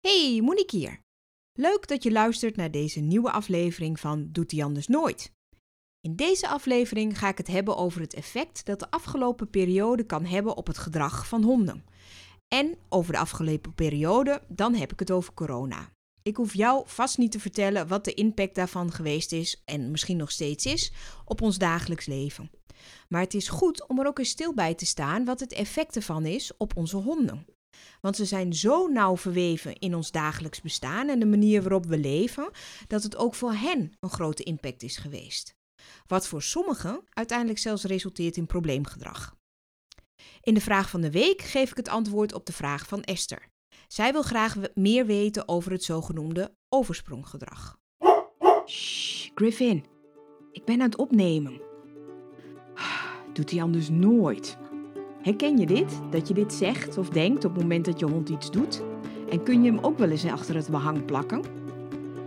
Hey, Monique hier. Leuk dat je luistert naar deze nieuwe aflevering van Doet hij anders nooit. In deze aflevering ga ik het hebben over het effect dat de afgelopen periode kan hebben op het gedrag van honden. En over de afgelopen periode, dan heb ik het over corona. Ik hoef jou vast niet te vertellen wat de impact daarvan geweest is en misschien nog steeds is op ons dagelijks leven. Maar het is goed om er ook eens stil bij te staan wat het effect ervan is op onze honden. Want ze zijn zo nauw verweven in ons dagelijks bestaan en de manier waarop we leven, dat het ook voor hen een grote impact is geweest. Wat voor sommigen uiteindelijk zelfs resulteert in probleemgedrag. In de vraag van de week geef ik het antwoord op de vraag van Esther. Zij wil graag meer weten over het zogenoemde overspronggedrag. Shh, Griffin, ik ben aan het opnemen. Doet hij anders nooit. Herken je dit? Dat je dit zegt of denkt op het moment dat je hond iets doet? En kun je hem ook wel eens achter het behang plakken?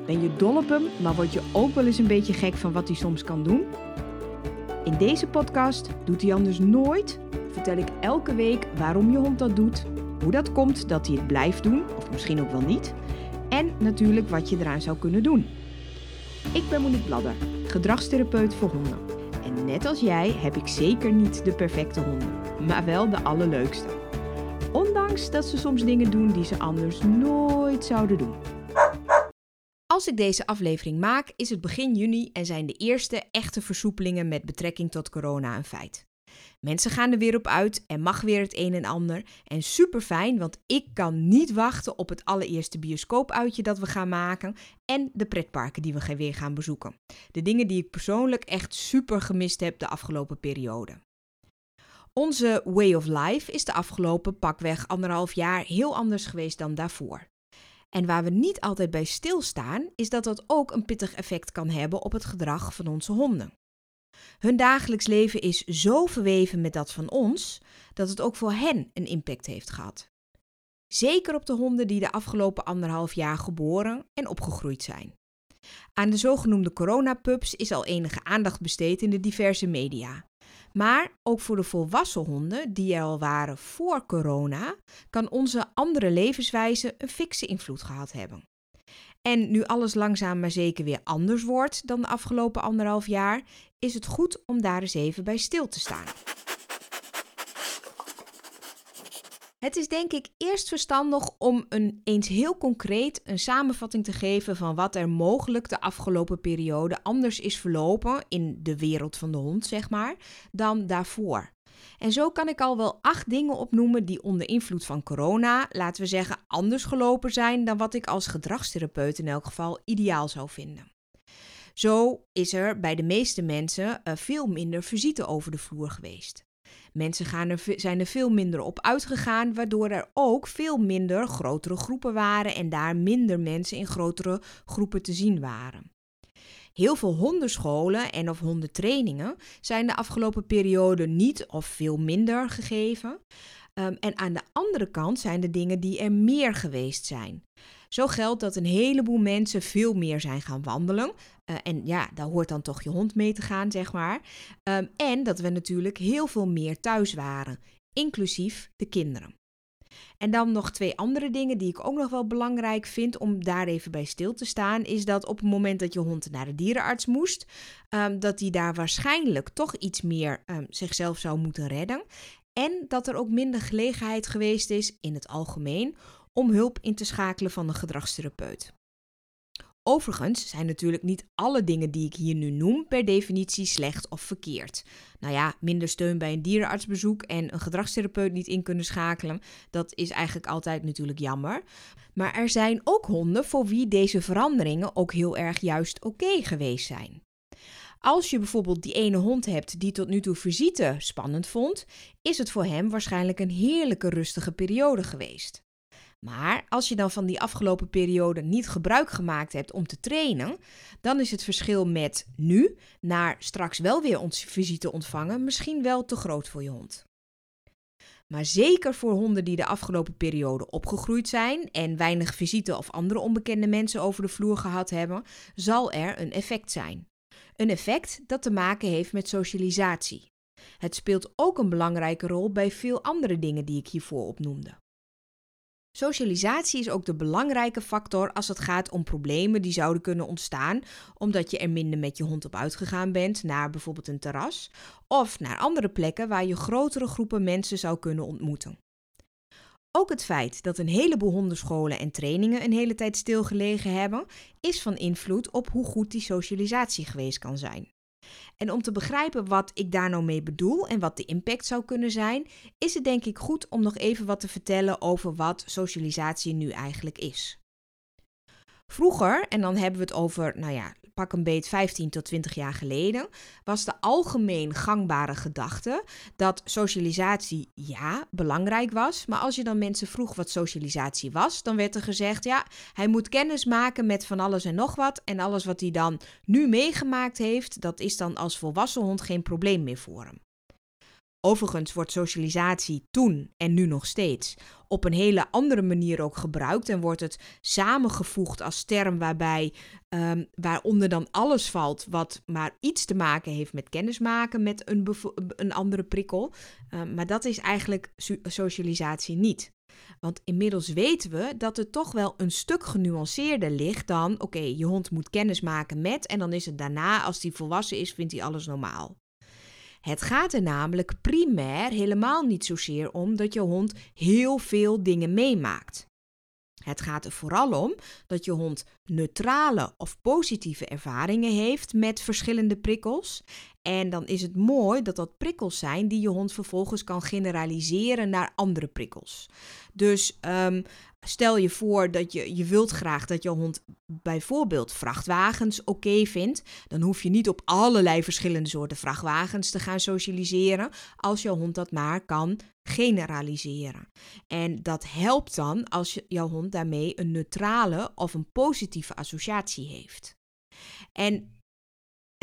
Ben je dol op hem, maar word je ook wel eens een beetje gek van wat hij soms kan doen? In deze podcast Doet hij anders nooit vertel ik elke week waarom je hond dat doet, hoe dat komt dat hij het blijft doen, of misschien ook wel niet, en natuurlijk wat je eraan zou kunnen doen. Ik ben Monique Bladder, gedragstherapeut voor honden. En net als jij heb ik zeker niet de perfecte honden maar wel de allerleukste. Ondanks dat ze soms dingen doen die ze anders nooit zouden doen. Als ik deze aflevering maak, is het begin juni en zijn de eerste echte versoepelingen met betrekking tot corona een feit. Mensen gaan er weer op uit en mag weer het een en ander. En super fijn, want ik kan niet wachten op het allereerste bioscoopuitje dat we gaan maken en de pretparken die we weer gaan bezoeken. De dingen die ik persoonlijk echt super gemist heb de afgelopen periode. Onze way of life is de afgelopen pakweg anderhalf jaar heel anders geweest dan daarvoor. En waar we niet altijd bij stilstaan, is dat dat ook een pittig effect kan hebben op het gedrag van onze honden. Hun dagelijks leven is zo verweven met dat van ons, dat het ook voor hen een impact heeft gehad. Zeker op de honden die de afgelopen anderhalf jaar geboren en opgegroeid zijn. Aan de zogenoemde coronapups is al enige aandacht besteed in de diverse media. Maar ook voor de volwassen honden, die er al waren voor corona, kan onze andere levenswijze een fikse invloed gehad hebben. En nu alles langzaam maar zeker weer anders wordt dan de afgelopen anderhalf jaar, is het goed om daar eens even bij stil te staan. Het is denk ik eerst verstandig om een, eens heel concreet een samenvatting te geven van wat er mogelijk de afgelopen periode anders is verlopen in de wereld van de hond, zeg maar, dan daarvoor. En zo kan ik al wel acht dingen opnoemen die onder invloed van corona, laten we zeggen, anders gelopen zijn dan wat ik als gedragstherapeut in elk geval ideaal zou vinden. Zo is er bij de meeste mensen uh, veel minder visite over de vloer geweest. Mensen gaan er, zijn er veel minder op uitgegaan, waardoor er ook veel minder grotere groepen waren en daar minder mensen in grotere groepen te zien waren. Heel veel hondenscholen en of hondentrainingen zijn de afgelopen periode niet of veel minder gegeven. Um, en aan de andere kant zijn er dingen die er meer geweest zijn. Zo geldt dat een heleboel mensen veel meer zijn gaan wandelen. Uh, en ja, daar hoort dan toch je hond mee te gaan, zeg maar. Um, en dat we natuurlijk heel veel meer thuis waren, inclusief de kinderen. En dan nog twee andere dingen die ik ook nog wel belangrijk vind om daar even bij stil te staan, is dat op het moment dat je hond naar de dierenarts moest, um, dat die daar waarschijnlijk toch iets meer um, zichzelf zou moeten redden. En dat er ook minder gelegenheid geweest is in het algemeen om hulp in te schakelen van een gedragstherapeut. Overigens zijn natuurlijk niet alle dingen die ik hier nu noem per definitie slecht of verkeerd. Nou ja, minder steun bij een dierenartsbezoek en een gedragstherapeut niet in kunnen schakelen, dat is eigenlijk altijd natuurlijk jammer. Maar er zijn ook honden voor wie deze veranderingen ook heel erg juist oké geweest zijn. Als je bijvoorbeeld die ene hond hebt die tot nu toe visite spannend vond, is het voor hem waarschijnlijk een heerlijke rustige periode geweest. Maar als je dan van die afgelopen periode niet gebruik gemaakt hebt om te trainen, dan is het verschil met nu naar straks wel weer ons visite ontvangen misschien wel te groot voor je hond. Maar zeker voor honden die de afgelopen periode opgegroeid zijn en weinig visite of andere onbekende mensen over de vloer gehad hebben, zal er een effect zijn. Een effect dat te maken heeft met socialisatie. Het speelt ook een belangrijke rol bij veel andere dingen die ik hiervoor opnoemde. Socialisatie is ook de belangrijke factor als het gaat om problemen die zouden kunnen ontstaan omdat je er minder met je hond op uitgegaan bent naar bijvoorbeeld een terras of naar andere plekken waar je grotere groepen mensen zou kunnen ontmoeten. Ook het feit dat een heleboel hondenscholen en trainingen een hele tijd stilgelegen hebben, is van invloed op hoe goed die socialisatie geweest kan zijn. En om te begrijpen wat ik daar nou mee bedoel en wat de impact zou kunnen zijn, is het denk ik goed om nog even wat te vertellen over wat socialisatie nu eigenlijk is. Vroeger, en dan hebben we het over, nou ja, pak een beet 15 tot 20 jaar geleden, was de algemeen gangbare gedachte dat socialisatie ja, belangrijk was. Maar als je dan mensen vroeg wat socialisatie was, dan werd er gezegd: ja, hij moet kennis maken met van alles en nog wat. En alles wat hij dan nu meegemaakt heeft, dat is dan als volwassen hond geen probleem meer voor hem. Overigens wordt socialisatie toen en nu nog steeds op een hele andere manier ook gebruikt en wordt het samengevoegd als term waarbij um, waaronder dan alles valt wat maar iets te maken heeft met kennismaken met een, een andere prikkel. Um, maar dat is eigenlijk socialisatie niet. Want inmiddels weten we dat het toch wel een stuk genuanceerder ligt dan: oké, je hond moet kennis maken met en dan is het daarna, als hij volwassen is, vindt hij alles normaal. Het gaat er namelijk primair helemaal niet zozeer om dat je hond heel veel dingen meemaakt. Het gaat er vooral om dat je hond neutrale of positieve ervaringen heeft met verschillende prikkels. En dan is het mooi dat dat prikkels zijn die je hond vervolgens kan generaliseren naar andere prikkels. Dus um, Stel je voor dat je, je wilt graag dat je hond bijvoorbeeld vrachtwagens oké vindt. Dan hoef je niet op allerlei verschillende soorten vrachtwagens te gaan socialiseren. Als je hond dat maar kan generaliseren. En dat helpt dan als je, jouw hond daarmee een neutrale of een positieve associatie heeft. En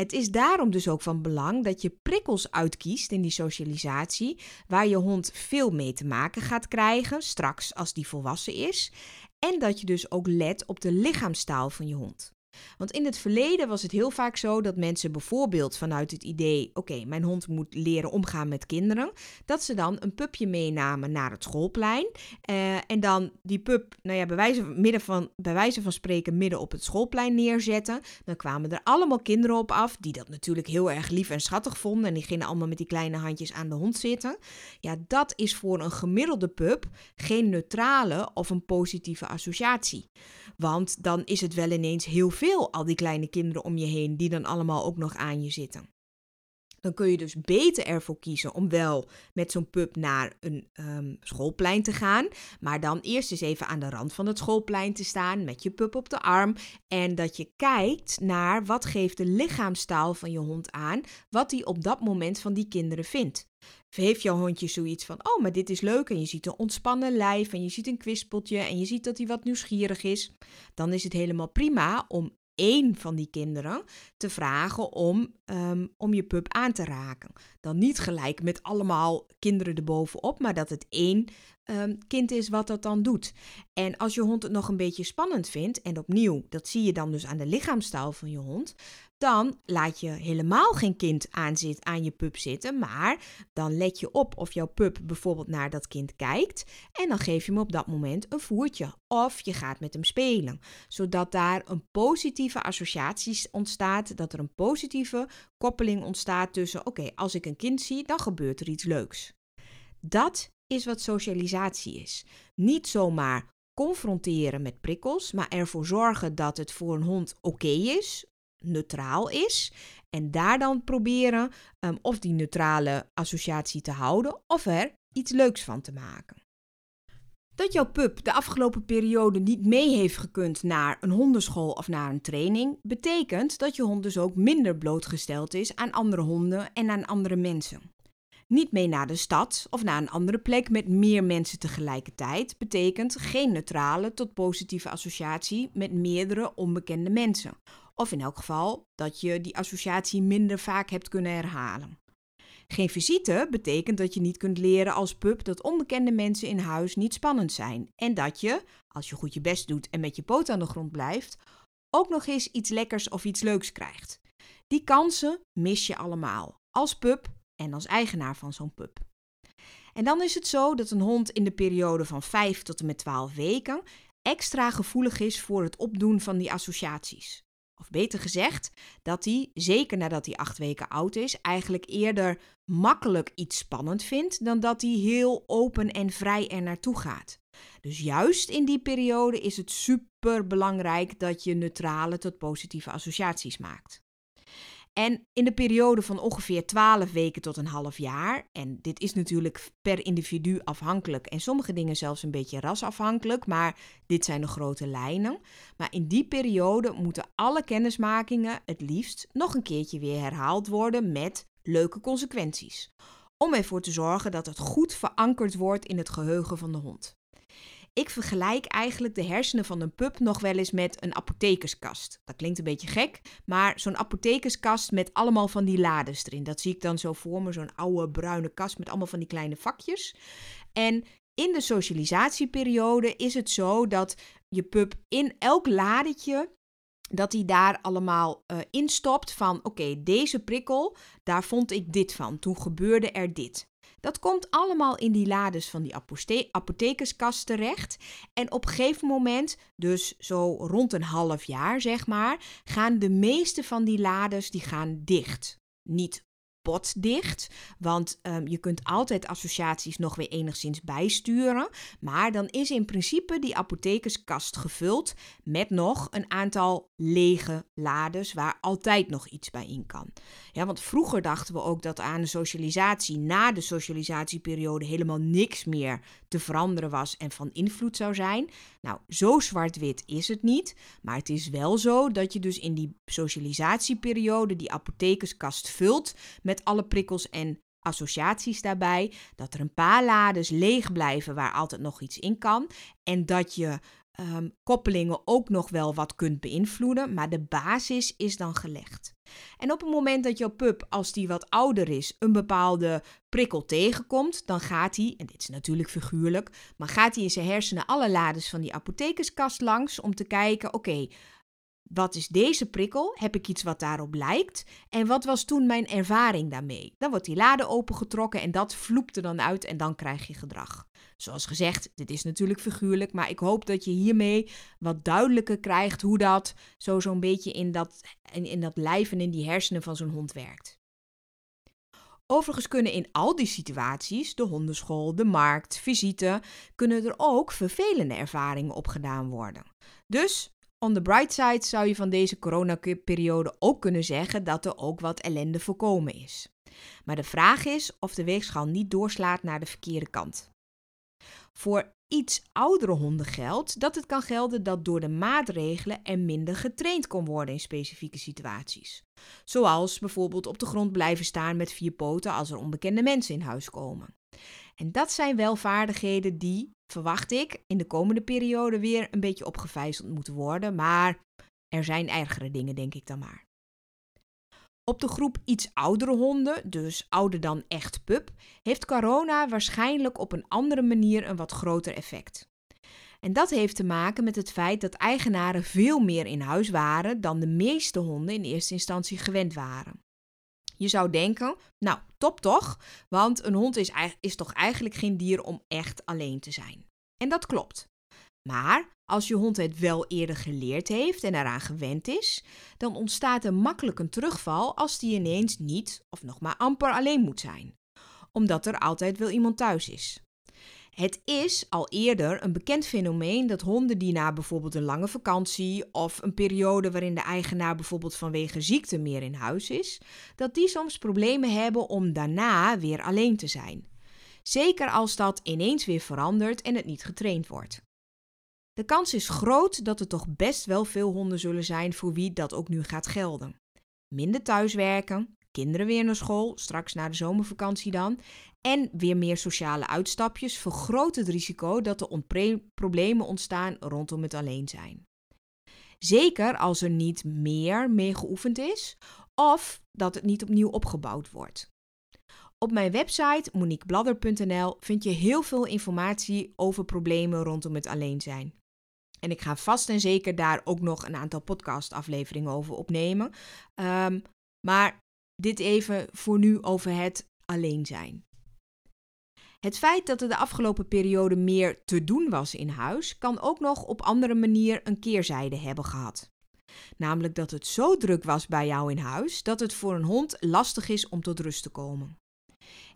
het is daarom dus ook van belang dat je prikkels uitkiest in die socialisatie, waar je hond veel mee te maken gaat krijgen, straks als die volwassen is. En dat je dus ook let op de lichaamstaal van je hond. Want in het verleden was het heel vaak zo dat mensen bijvoorbeeld vanuit het idee: oké, mijn hond moet leren omgaan met kinderen, dat ze dan een pupje meenamen naar het schoolplein. Uh, en dan die pup, nou ja, bij wijze, midden van, bij van spreken midden op het schoolplein neerzetten. Dan kwamen er allemaal kinderen op af, die dat natuurlijk heel erg lief en schattig vonden. En die gingen allemaal met die kleine handjes aan de hond zitten. Ja, dat is voor een gemiddelde pup geen neutrale of een positieve associatie. Want dan is het wel ineens heel veel, al die kleine kinderen om je heen, die dan allemaal ook nog aan je zitten. Dan kun je dus beter ervoor kiezen om wel met zo'n pup naar een um, schoolplein te gaan. Maar dan eerst eens even aan de rand van het schoolplein te staan met je pup op de arm. En dat je kijkt naar wat geeft de lichaamstaal van je hond aan. Wat hij op dat moment van die kinderen vindt. Heeft jouw hondje zoiets van: Oh, maar dit is leuk. En je ziet een ontspannen lijf. En je ziet een kwispeltje. En je ziet dat hij wat nieuwsgierig is. Dan is het helemaal prima om één van die kinderen te vragen om, um, om je pup aan te raken. Dan niet gelijk met allemaal kinderen erbovenop, maar dat het één um, kind is wat dat dan doet. En als je hond het nog een beetje spannend vindt, en opnieuw, dat zie je dan dus aan de lichaamstaal van je hond, dan laat je helemaal geen kind aan, zit, aan je pup zitten, maar dan let je op of jouw pup bijvoorbeeld naar dat kind kijkt en dan geef je hem op dat moment een voertje of je gaat met hem spelen, zodat daar een positieve associatie ontstaat, dat er een positieve koppeling ontstaat tussen oké, als ik een kind zie, dan gebeurt er iets leuks. Dat is wat socialisatie is. Niet zomaar confronteren met prikkels, maar ervoor zorgen dat het voor een hond oké is, neutraal is. En daar dan proberen um, of die neutrale associatie te houden of er iets leuks van te maken. Dat jouw pup de afgelopen periode niet mee heeft gekund naar een hondenschool of naar een training, betekent dat je hond dus ook minder blootgesteld is aan andere honden en aan andere mensen. Niet mee naar de stad of naar een andere plek met meer mensen tegelijkertijd betekent geen neutrale tot positieve associatie met meerdere onbekende mensen. Of in elk geval dat je die associatie minder vaak hebt kunnen herhalen. Geen visite betekent dat je niet kunt leren als pup dat onbekende mensen in huis niet spannend zijn. En dat je, als je goed je best doet en met je poot aan de grond blijft, ook nog eens iets lekkers of iets leuks krijgt. Die kansen mis je allemaal. Als pup en als eigenaar van zo'n pup. En dan is het zo dat een hond in de periode van 5 tot en met 12 weken extra gevoelig is voor het opdoen van die associaties. Of beter gezegd, dat hij, zeker nadat hij acht weken oud is, eigenlijk eerder makkelijk iets spannend vindt dan dat hij heel open en vrij er naartoe gaat. Dus juist in die periode is het super belangrijk dat je neutrale tot positieve associaties maakt. En in de periode van ongeveer 12 weken tot een half jaar, en dit is natuurlijk per individu afhankelijk en sommige dingen zelfs een beetje rasafhankelijk, maar dit zijn de grote lijnen. Maar in die periode moeten alle kennismakingen het liefst nog een keertje weer herhaald worden met leuke consequenties. Om ervoor te zorgen dat het goed verankerd wordt in het geheugen van de hond. Ik vergelijk eigenlijk de hersenen van een pup nog wel eens met een apothekerskast. Dat klinkt een beetje gek, maar zo'n apothekerskast met allemaal van die lades erin. Dat zie ik dan zo voor me, zo'n oude bruine kast met allemaal van die kleine vakjes. En in de socialisatieperiode is het zo dat je pup in elk ladetje dat hij daar allemaal uh, instopt van oké, deze prikkel, daar vond ik dit van. Toen gebeurde er dit. Dat komt allemaal in die lades van die apothekerskast terecht. En op een gegeven moment, dus zo rond een half jaar zeg maar, gaan de meeste van die lades die gaan dicht. Niet potdicht. Want um, je kunt altijd associaties nog weer enigszins bijsturen. Maar dan is in principe die apothekerskast gevuld met nog een aantal lege lades waar altijd nog iets bij in kan. Ja, want vroeger dachten we ook dat aan de socialisatie na de socialisatieperiode helemaal niks meer te veranderen was en van invloed zou zijn. Nou, zo zwart-wit is het niet. Maar het is wel zo dat je dus in die socialisatieperiode die apothekerskast vult met alle prikkels en associaties daarbij. Dat er een paar lades leeg blijven waar altijd nog iets in kan. En dat je um, koppelingen ook nog wel wat kunt beïnvloeden. Maar de basis is dan gelegd. En op het moment dat jouw pup, als die wat ouder is, een bepaalde prikkel tegenkomt, dan gaat hij, en dit is natuurlijk figuurlijk, maar gaat hij in zijn hersenen alle lades van die apothekerskast langs om te kijken: oké, wat is deze prikkel? Heb ik iets wat daarop lijkt? En wat was toen mijn ervaring daarmee? Dan wordt die lade opengetrokken en dat vloept er dan uit en dan krijg je gedrag. Zoals gezegd, dit is natuurlijk figuurlijk, maar ik hoop dat je hiermee wat duidelijker krijgt hoe dat zo zo'n beetje in dat, in, in dat lijf en in die hersenen van zo'n hond werkt. Overigens kunnen in al die situaties, de hondenschool, de markt, visite, kunnen er ook vervelende ervaringen opgedaan worden. Dus On the bright side zou je van deze coronaperiode ook kunnen zeggen dat er ook wat ellende voorkomen is. Maar de vraag is of de weegschaal niet doorslaat naar de verkeerde kant. Voor iets oudere honden geldt dat het kan gelden dat door de maatregelen er minder getraind kon worden in specifieke situaties. Zoals bijvoorbeeld op de grond blijven staan met vier poten als er onbekende mensen in huis komen. En dat zijn wel vaardigheden die, verwacht ik, in de komende periode weer een beetje opgevijzeld moeten worden. Maar er zijn ergere dingen, denk ik dan maar. Op de groep iets oudere honden, dus ouder dan echt pup, heeft corona waarschijnlijk op een andere manier een wat groter effect. En dat heeft te maken met het feit dat eigenaren veel meer in huis waren dan de meeste honden in eerste instantie gewend waren. Je zou denken, nou, top toch? Want een hond is, is toch eigenlijk geen dier om echt alleen te zijn. En dat klopt. Maar als je hond het wel eerder geleerd heeft en eraan gewend is, dan ontstaat er makkelijk een terugval als die ineens niet of nog maar amper alleen moet zijn, omdat er altijd wel iemand thuis is. Het is al eerder een bekend fenomeen dat honden die na bijvoorbeeld een lange vakantie of een periode waarin de eigenaar bijvoorbeeld vanwege ziekte meer in huis is, dat die soms problemen hebben om daarna weer alleen te zijn. Zeker als dat ineens weer verandert en het niet getraind wordt. De kans is groot dat er toch best wel veel honden zullen zijn voor wie dat ook nu gaat gelden. Minder thuiswerken, kinderen weer naar school, straks na de zomervakantie dan, en weer meer sociale uitstapjes vergroot het risico dat er problemen ontstaan rondom het alleen zijn. Zeker als er niet meer mee geoefend is of dat het niet opnieuw opgebouwd wordt. Op mijn website moniquebladder.nl vind je heel veel informatie over problemen rondom het alleen zijn. En ik ga vast en zeker daar ook nog een aantal podcastafleveringen over opnemen. Um, maar dit even voor nu over het alleen zijn. Het feit dat er de afgelopen periode meer te doen was in huis, kan ook nog op andere manier een keerzijde hebben gehad. Namelijk dat het zo druk was bij jou in huis dat het voor een hond lastig is om tot rust te komen.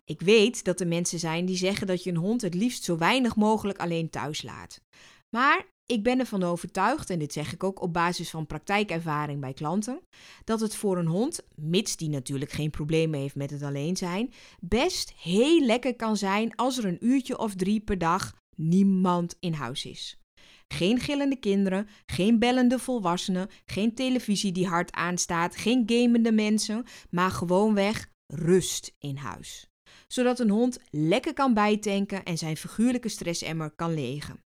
Ik weet dat er mensen zijn die zeggen dat je een hond het liefst zo weinig mogelijk alleen thuis laat. Maar ik ben ervan overtuigd, en dit zeg ik ook op basis van praktijkervaring bij klanten, dat het voor een hond, mits die natuurlijk geen problemen heeft met het alleen zijn, best heel lekker kan zijn als er een uurtje of drie per dag niemand in huis is. Geen gillende kinderen, geen bellende volwassenen, geen televisie die hard aanstaat, geen gamende mensen, maar gewoonweg rust in huis. Zodat een hond lekker kan bijtanken en zijn figuurlijke stressemmer kan legen.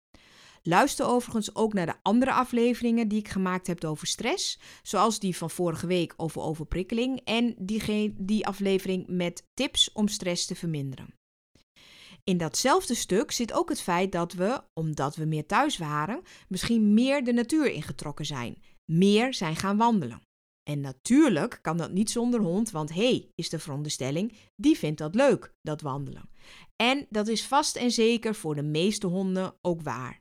Luister overigens ook naar de andere afleveringen die ik gemaakt heb over stress, zoals die van vorige week over overprikkeling en die, die aflevering met tips om stress te verminderen. In datzelfde stuk zit ook het feit dat we, omdat we meer thuis waren, misschien meer de natuur ingetrokken zijn, meer zijn gaan wandelen. En natuurlijk kan dat niet zonder hond, want hé, hey, is de veronderstelling, die vindt dat leuk, dat wandelen. En dat is vast en zeker voor de meeste honden ook waar.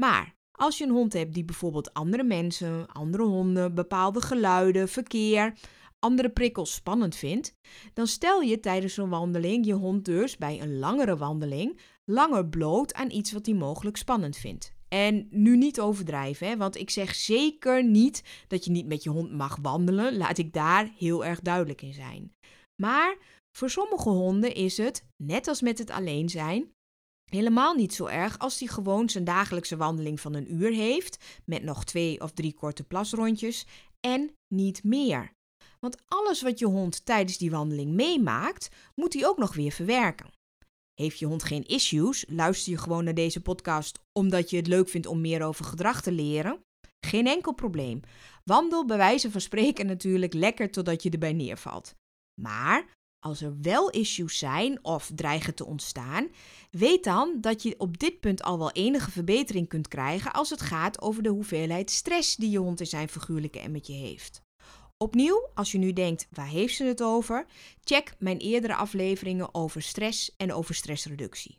Maar als je een hond hebt die bijvoorbeeld andere mensen, andere honden, bepaalde geluiden, verkeer, andere prikkels spannend vindt, dan stel je tijdens een wandeling je hond dus bij een langere wandeling langer bloot aan iets wat hij mogelijk spannend vindt. En nu niet overdrijven, hè, want ik zeg zeker niet dat je niet met je hond mag wandelen. Laat ik daar heel erg duidelijk in zijn. Maar voor sommige honden is het, net als met het alleen zijn, Helemaal niet zo erg als hij gewoon zijn dagelijkse wandeling van een uur heeft, met nog twee of drie korte plasrondjes en niet meer. Want alles wat je hond tijdens die wandeling meemaakt, moet hij ook nog weer verwerken. Heeft je hond geen issues, luister je gewoon naar deze podcast omdat je het leuk vindt om meer over gedrag te leren? Geen enkel probleem. Wandel bij wijze van spreken natuurlijk lekker totdat je erbij neervalt. Maar als er wel issues zijn of dreigen te ontstaan, weet dan dat je op dit punt al wel enige verbetering kunt krijgen als het gaat over de hoeveelheid stress die je hond in zijn figuurlijke emmetje heeft. Opnieuw, als je nu denkt, waar heeft ze het over? Check mijn eerdere afleveringen over stress en over stressreductie.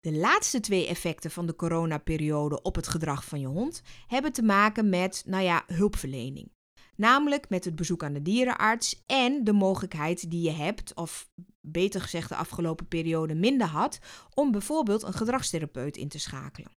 De laatste twee effecten van de coronaperiode op het gedrag van je hond hebben te maken met, nou ja, hulpverlening. Namelijk met het bezoek aan de dierenarts en de mogelijkheid die je hebt, of beter gezegd de afgelopen periode minder had, om bijvoorbeeld een gedragstherapeut in te schakelen.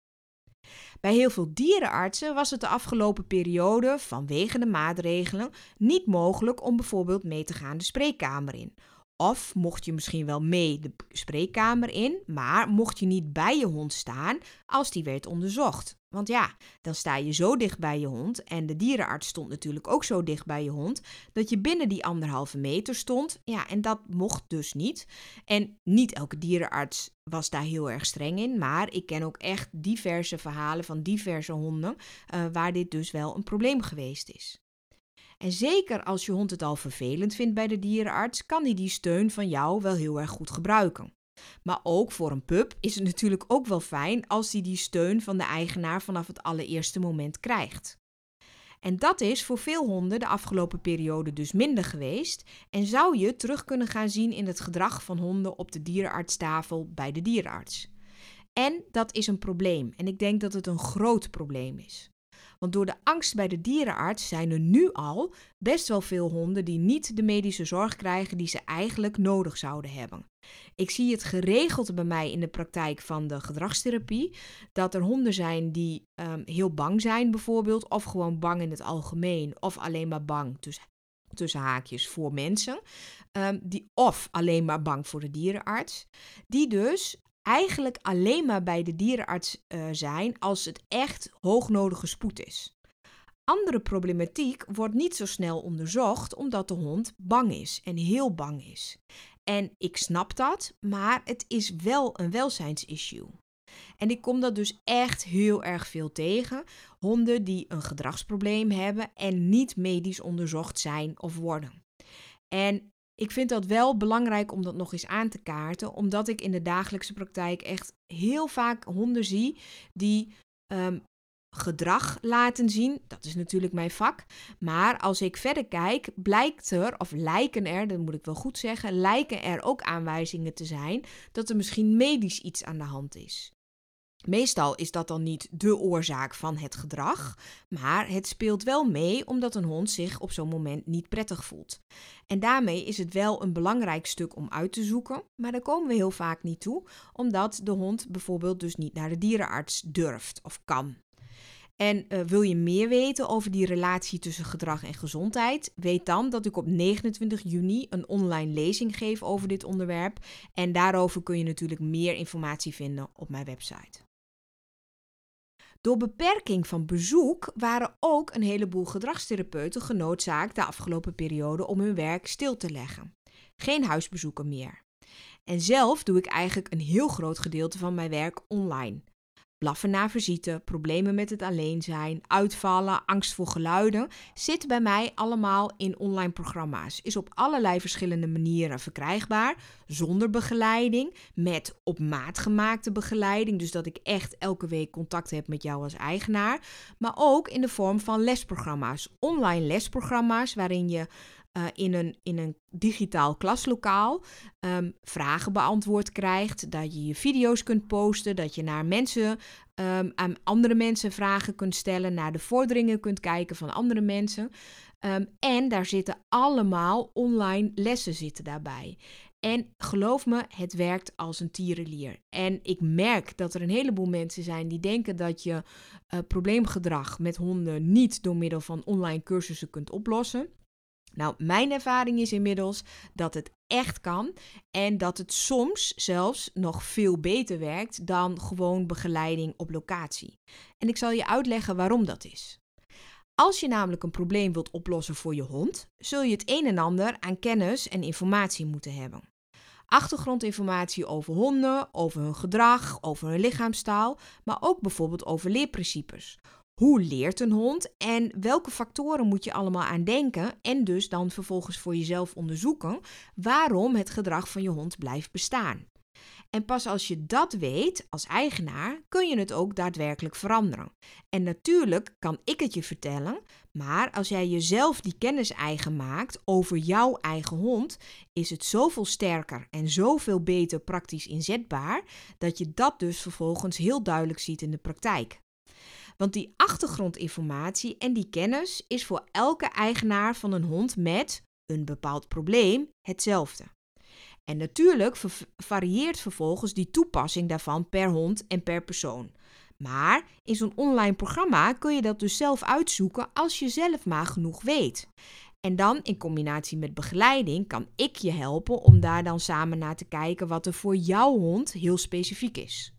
Bij heel veel dierenartsen was het de afgelopen periode vanwege de maatregelen niet mogelijk om bijvoorbeeld mee te gaan de spreekkamer in. Of mocht je misschien wel mee de spreekkamer in, maar mocht je niet bij je hond staan als die werd onderzocht. Want ja, dan sta je zo dicht bij je hond en de dierenarts stond natuurlijk ook zo dicht bij je hond dat je binnen die anderhalve meter stond. Ja, en dat mocht dus niet. En niet elke dierenarts was daar heel erg streng in, maar ik ken ook echt diverse verhalen van diverse honden uh, waar dit dus wel een probleem geweest is. En zeker als je hond het al vervelend vindt bij de dierenarts, kan hij die steun van jou wel heel erg goed gebruiken. Maar ook voor een pup is het natuurlijk ook wel fijn als hij die steun van de eigenaar vanaf het allereerste moment krijgt. En dat is voor veel honden de afgelopen periode dus minder geweest en zou je terug kunnen gaan zien in het gedrag van honden op de dierenartstafel bij de dierenarts. En dat is een probleem en ik denk dat het een groot probleem is. Want door de angst bij de dierenarts zijn er nu al best wel veel honden die niet de medische zorg krijgen die ze eigenlijk nodig zouden hebben. Ik zie het geregeld bij mij in de praktijk van de gedragstherapie. Dat er honden zijn die um, heel bang zijn, bijvoorbeeld, of gewoon bang in het algemeen, of alleen maar bang tussen, tussen haakjes voor mensen. Um, die, of alleen maar bang voor de dierenarts. Die dus eigenlijk alleen maar bij de dierenarts uh, zijn als het echt hoognodige spoed is. Andere problematiek wordt niet zo snel onderzocht omdat de hond bang is en heel bang is. En ik snap dat, maar het is wel een welzijnsissue. En ik kom dat dus echt heel erg veel tegen. Honden die een gedragsprobleem hebben en niet medisch onderzocht zijn of worden. En ik vind dat wel belangrijk om dat nog eens aan te kaarten, omdat ik in de dagelijkse praktijk echt heel vaak honden zie die um, gedrag laten zien. Dat is natuurlijk mijn vak. Maar als ik verder kijk, blijkt er, of lijken er, dat moet ik wel goed zeggen, lijken er ook aanwijzingen te zijn dat er misschien medisch iets aan de hand is. Meestal is dat dan niet de oorzaak van het gedrag, maar het speelt wel mee omdat een hond zich op zo'n moment niet prettig voelt. En daarmee is het wel een belangrijk stuk om uit te zoeken, maar daar komen we heel vaak niet toe, omdat de hond bijvoorbeeld dus niet naar de dierenarts durft of kan. En uh, wil je meer weten over die relatie tussen gedrag en gezondheid? Weet dan dat ik op 29 juni een online lezing geef over dit onderwerp. En daarover kun je natuurlijk meer informatie vinden op mijn website. Door beperking van bezoek waren ook een heleboel gedragstherapeuten genoodzaakt de afgelopen periode om hun werk stil te leggen. Geen huisbezoeken meer. En zelf doe ik eigenlijk een heel groot gedeelte van mijn werk online blaffen na visite, problemen met het alleen zijn, uitvallen, angst voor geluiden, zit bij mij allemaal in online programma's. Is op allerlei verschillende manieren verkrijgbaar, zonder begeleiding, met op maat gemaakte begeleiding, dus dat ik echt elke week contact heb met jou als eigenaar, maar ook in de vorm van lesprogramma's, online lesprogramma's waarin je uh, in, een, in een digitaal klaslokaal um, vragen beantwoord krijgt. Dat je je video's kunt posten. Dat je naar mensen, um, aan andere mensen vragen kunt stellen. Naar de vorderingen kunt kijken van andere mensen. Um, en daar zitten allemaal online lessen zitten daarbij. En geloof me, het werkt als een tierenlier. En ik merk dat er een heleboel mensen zijn die denken dat je uh, probleemgedrag met honden niet door middel van online cursussen kunt oplossen. Nou, mijn ervaring is inmiddels dat het echt kan en dat het soms zelfs nog veel beter werkt dan gewoon begeleiding op locatie. En ik zal je uitleggen waarom dat is. Als je namelijk een probleem wilt oplossen voor je hond, zul je het een en ander aan kennis en informatie moeten hebben. Achtergrondinformatie over honden, over hun gedrag, over hun lichaamstaal, maar ook bijvoorbeeld over leerprincipes. Hoe leert een hond en welke factoren moet je allemaal aan denken en dus dan vervolgens voor jezelf onderzoeken waarom het gedrag van je hond blijft bestaan. En pas als je dat weet als eigenaar, kun je het ook daadwerkelijk veranderen. En natuurlijk kan ik het je vertellen, maar als jij jezelf die kennis eigen maakt over jouw eigen hond, is het zoveel sterker en zoveel beter praktisch inzetbaar dat je dat dus vervolgens heel duidelijk ziet in de praktijk. Want die achtergrondinformatie en die kennis is voor elke eigenaar van een hond met een bepaald probleem hetzelfde. En natuurlijk varieert vervolgens die toepassing daarvan per hond en per persoon. Maar in zo'n online programma kun je dat dus zelf uitzoeken als je zelf maar genoeg weet. En dan in combinatie met begeleiding kan ik je helpen om daar dan samen naar te kijken wat er voor jouw hond heel specifiek is.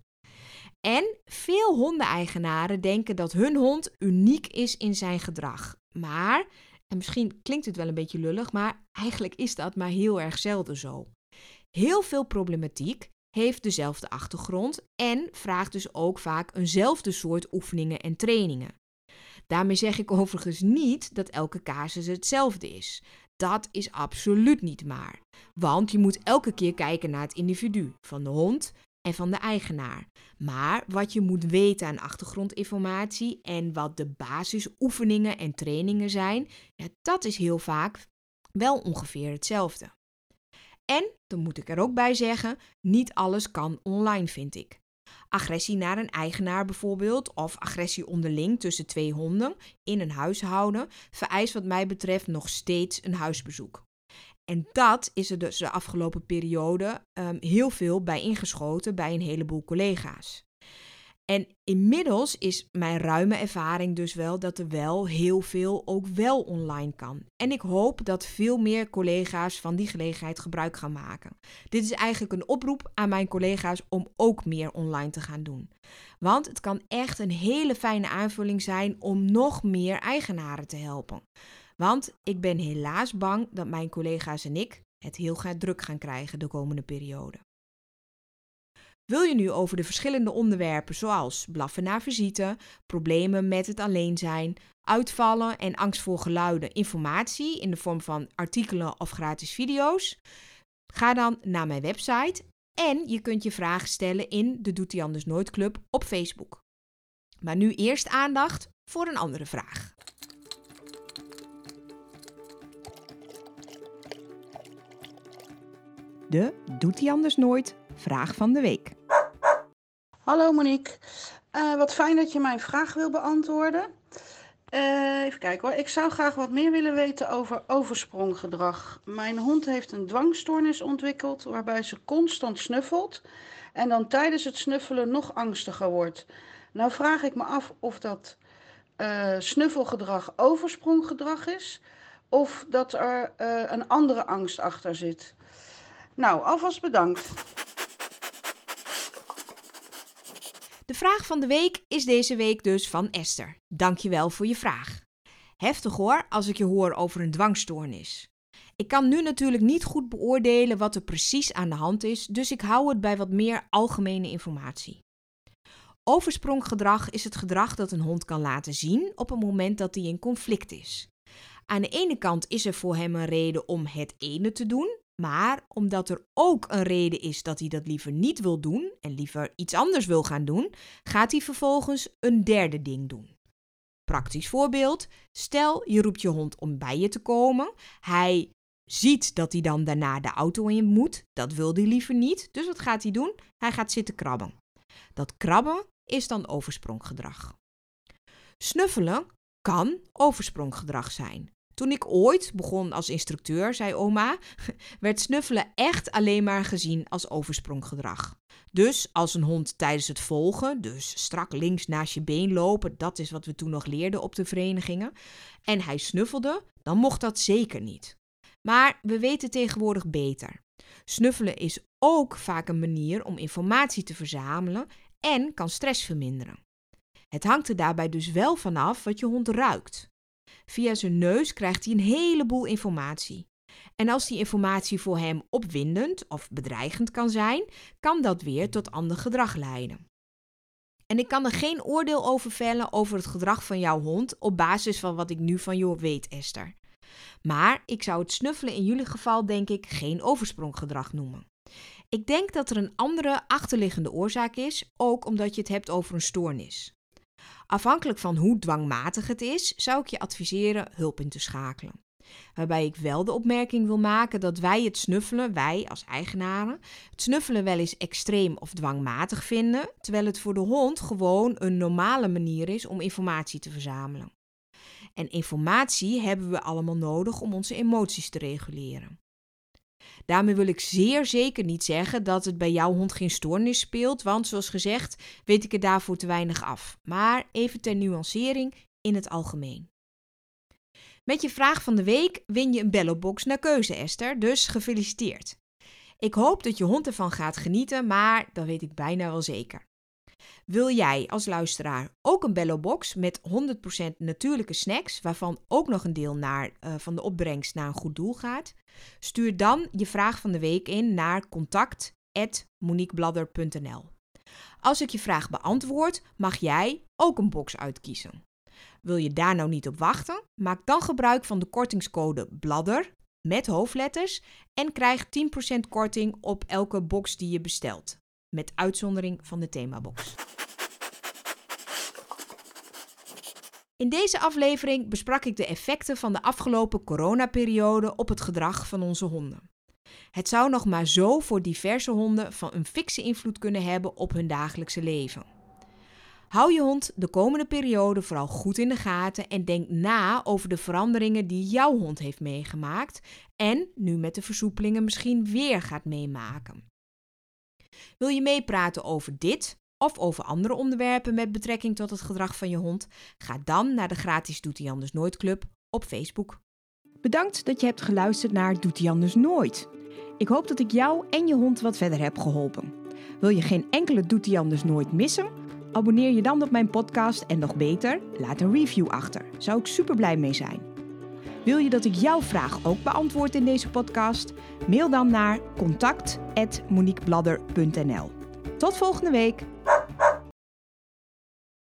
En veel hondeneigenaren denken dat hun hond uniek is in zijn gedrag. Maar, en misschien klinkt het wel een beetje lullig, maar eigenlijk is dat maar heel erg zelden zo. Heel veel problematiek heeft dezelfde achtergrond en vraagt dus ook vaak eenzelfde soort oefeningen en trainingen. Daarmee zeg ik overigens niet dat elke casus hetzelfde is. Dat is absoluut niet maar. Want je moet elke keer kijken naar het individu, van de hond en van de eigenaar. Maar wat je moet weten aan achtergrondinformatie en wat de basisoefeningen en trainingen zijn, ja, dat is heel vaak wel ongeveer hetzelfde. En, dan moet ik er ook bij zeggen, niet alles kan online, vind ik. Agressie naar een eigenaar bijvoorbeeld, of agressie onderling tussen twee honden in een huishouden, vereist wat mij betreft nog steeds een huisbezoek. En dat is er dus de afgelopen periode um, heel veel bij ingeschoten bij een heleboel collega's. En inmiddels is mijn ruime ervaring dus wel dat er wel heel veel ook wel online kan. En ik hoop dat veel meer collega's van die gelegenheid gebruik gaan maken. Dit is eigenlijk een oproep aan mijn collega's om ook meer online te gaan doen. Want het kan echt een hele fijne aanvulling zijn om nog meer eigenaren te helpen. Want ik ben helaas bang dat mijn collega's en ik het heel gaat druk gaan krijgen de komende periode. Wil je nu over de verschillende onderwerpen zoals blaffen na visite, problemen met het alleen zijn, uitvallen en angst voor geluiden informatie in de vorm van artikelen of gratis video's? Ga dan naar mijn website en je kunt je vragen stellen in de Doet hij anders nooit club op Facebook. Maar nu eerst aandacht voor een andere vraag. De Doet hij anders nooit? Vraag van de week. Hallo Monique, uh, wat fijn dat je mijn vraag wil beantwoorden. Uh, even kijken hoor, ik zou graag wat meer willen weten over overspronggedrag. Mijn hond heeft een dwangstoornis ontwikkeld waarbij ze constant snuffelt en dan tijdens het snuffelen nog angstiger wordt. Nou vraag ik me af of dat uh, snuffelgedrag overspronggedrag is of dat er een andere angst achter zit. Nou, alvast bedankt. De vraag van de week is deze week dus van Esther. Dankjewel voor je vraag. Heftig hoor, als ik je hoor over een dwangstoornis. Ik kan nu natuurlijk niet goed beoordelen wat er precies aan de hand is, dus ik hou het bij wat meer algemene informatie. Overspronggedrag is het gedrag dat een hond kan laten zien op het moment dat hij in conflict is. Aan de ene kant is er voor hem een reden om het ene te doen, maar omdat er ook een reden is dat hij dat liever niet wil doen en liever iets anders wil gaan doen, gaat hij vervolgens een derde ding doen. Praktisch voorbeeld: stel je roept je hond om bij je te komen. Hij ziet dat hij dan daarna de auto in moet. Dat wil hij liever niet. Dus wat gaat hij doen? Hij gaat zitten krabben. Dat krabben is dan overspronggedrag. Snuffelen kan overspronggedrag zijn. Toen ik ooit begon als instructeur, zei oma, werd snuffelen echt alleen maar gezien als overspronggedrag. Dus als een hond tijdens het volgen, dus strak links naast je been lopen, dat is wat we toen nog leerden op de verenigingen, en hij snuffelde, dan mocht dat zeker niet. Maar we weten tegenwoordig beter. Snuffelen is ook vaak een manier om informatie te verzamelen en kan stress verminderen. Het hangt er daarbij dus wel vanaf wat je hond ruikt. Via zijn neus krijgt hij een heleboel informatie. En als die informatie voor hem opwindend of bedreigend kan zijn, kan dat weer tot ander gedrag leiden. En ik kan er geen oordeel over vellen over het gedrag van jouw hond op basis van wat ik nu van jou weet, Esther. Maar ik zou het snuffelen in jullie geval denk ik geen overspronggedrag noemen. Ik denk dat er een andere achterliggende oorzaak is, ook omdat je het hebt over een stoornis. Afhankelijk van hoe dwangmatig het is, zou ik je adviseren hulp in te schakelen. Waarbij ik wel de opmerking wil maken dat wij het snuffelen, wij als eigenaren, het snuffelen wel eens extreem of dwangmatig vinden, terwijl het voor de hond gewoon een normale manier is om informatie te verzamelen. En informatie hebben we allemaal nodig om onze emoties te reguleren. Daarmee wil ik zeer zeker niet zeggen dat het bij jouw hond geen stoornis speelt, want zoals gezegd weet ik er daarvoor te weinig af. Maar even ter nuancering in het algemeen. Met je vraag van de week win je een bellobox naar keuze, Esther, dus gefeliciteerd. Ik hoop dat je hond ervan gaat genieten, maar dat weet ik bijna wel zeker. Wil jij als luisteraar ook een Bello-box met 100% natuurlijke snacks, waarvan ook nog een deel naar, uh, van de opbrengst naar een goed doel gaat? Stuur dan je vraag van de week in naar contact@moniquebladder.nl. Als ik je vraag beantwoord, mag jij ook een box uitkiezen. Wil je daar nou niet op wachten? Maak dan gebruik van de kortingscode BLADDER met hoofdletters en krijg 10% korting op elke box die je bestelt met uitzondering van de themabox. In deze aflevering besprak ik de effecten van de afgelopen coronaperiode op het gedrag van onze honden. Het zou nog maar zo voor diverse honden van een fikse invloed kunnen hebben op hun dagelijkse leven. Hou je hond de komende periode vooral goed in de gaten en denk na over de veranderingen die jouw hond heeft meegemaakt en nu met de versoepelingen misschien weer gaat meemaken. Wil je meepraten over dit of over andere onderwerpen met betrekking tot het gedrag van je hond? Ga dan naar de gratis Doet hij anders nooit club op Facebook. Bedankt dat je hebt geluisterd naar Doet hij anders nooit. Ik hoop dat ik jou en je hond wat verder heb geholpen. Wil je geen enkele Doet hij anders nooit missen? Abonneer je dan op mijn podcast en nog beter, laat een review achter. Zou ik super blij mee zijn. Wil je dat ik jouw vraag ook beantwoord in deze podcast? Mail dan naar contact@moniquebladder.nl. Tot volgende week.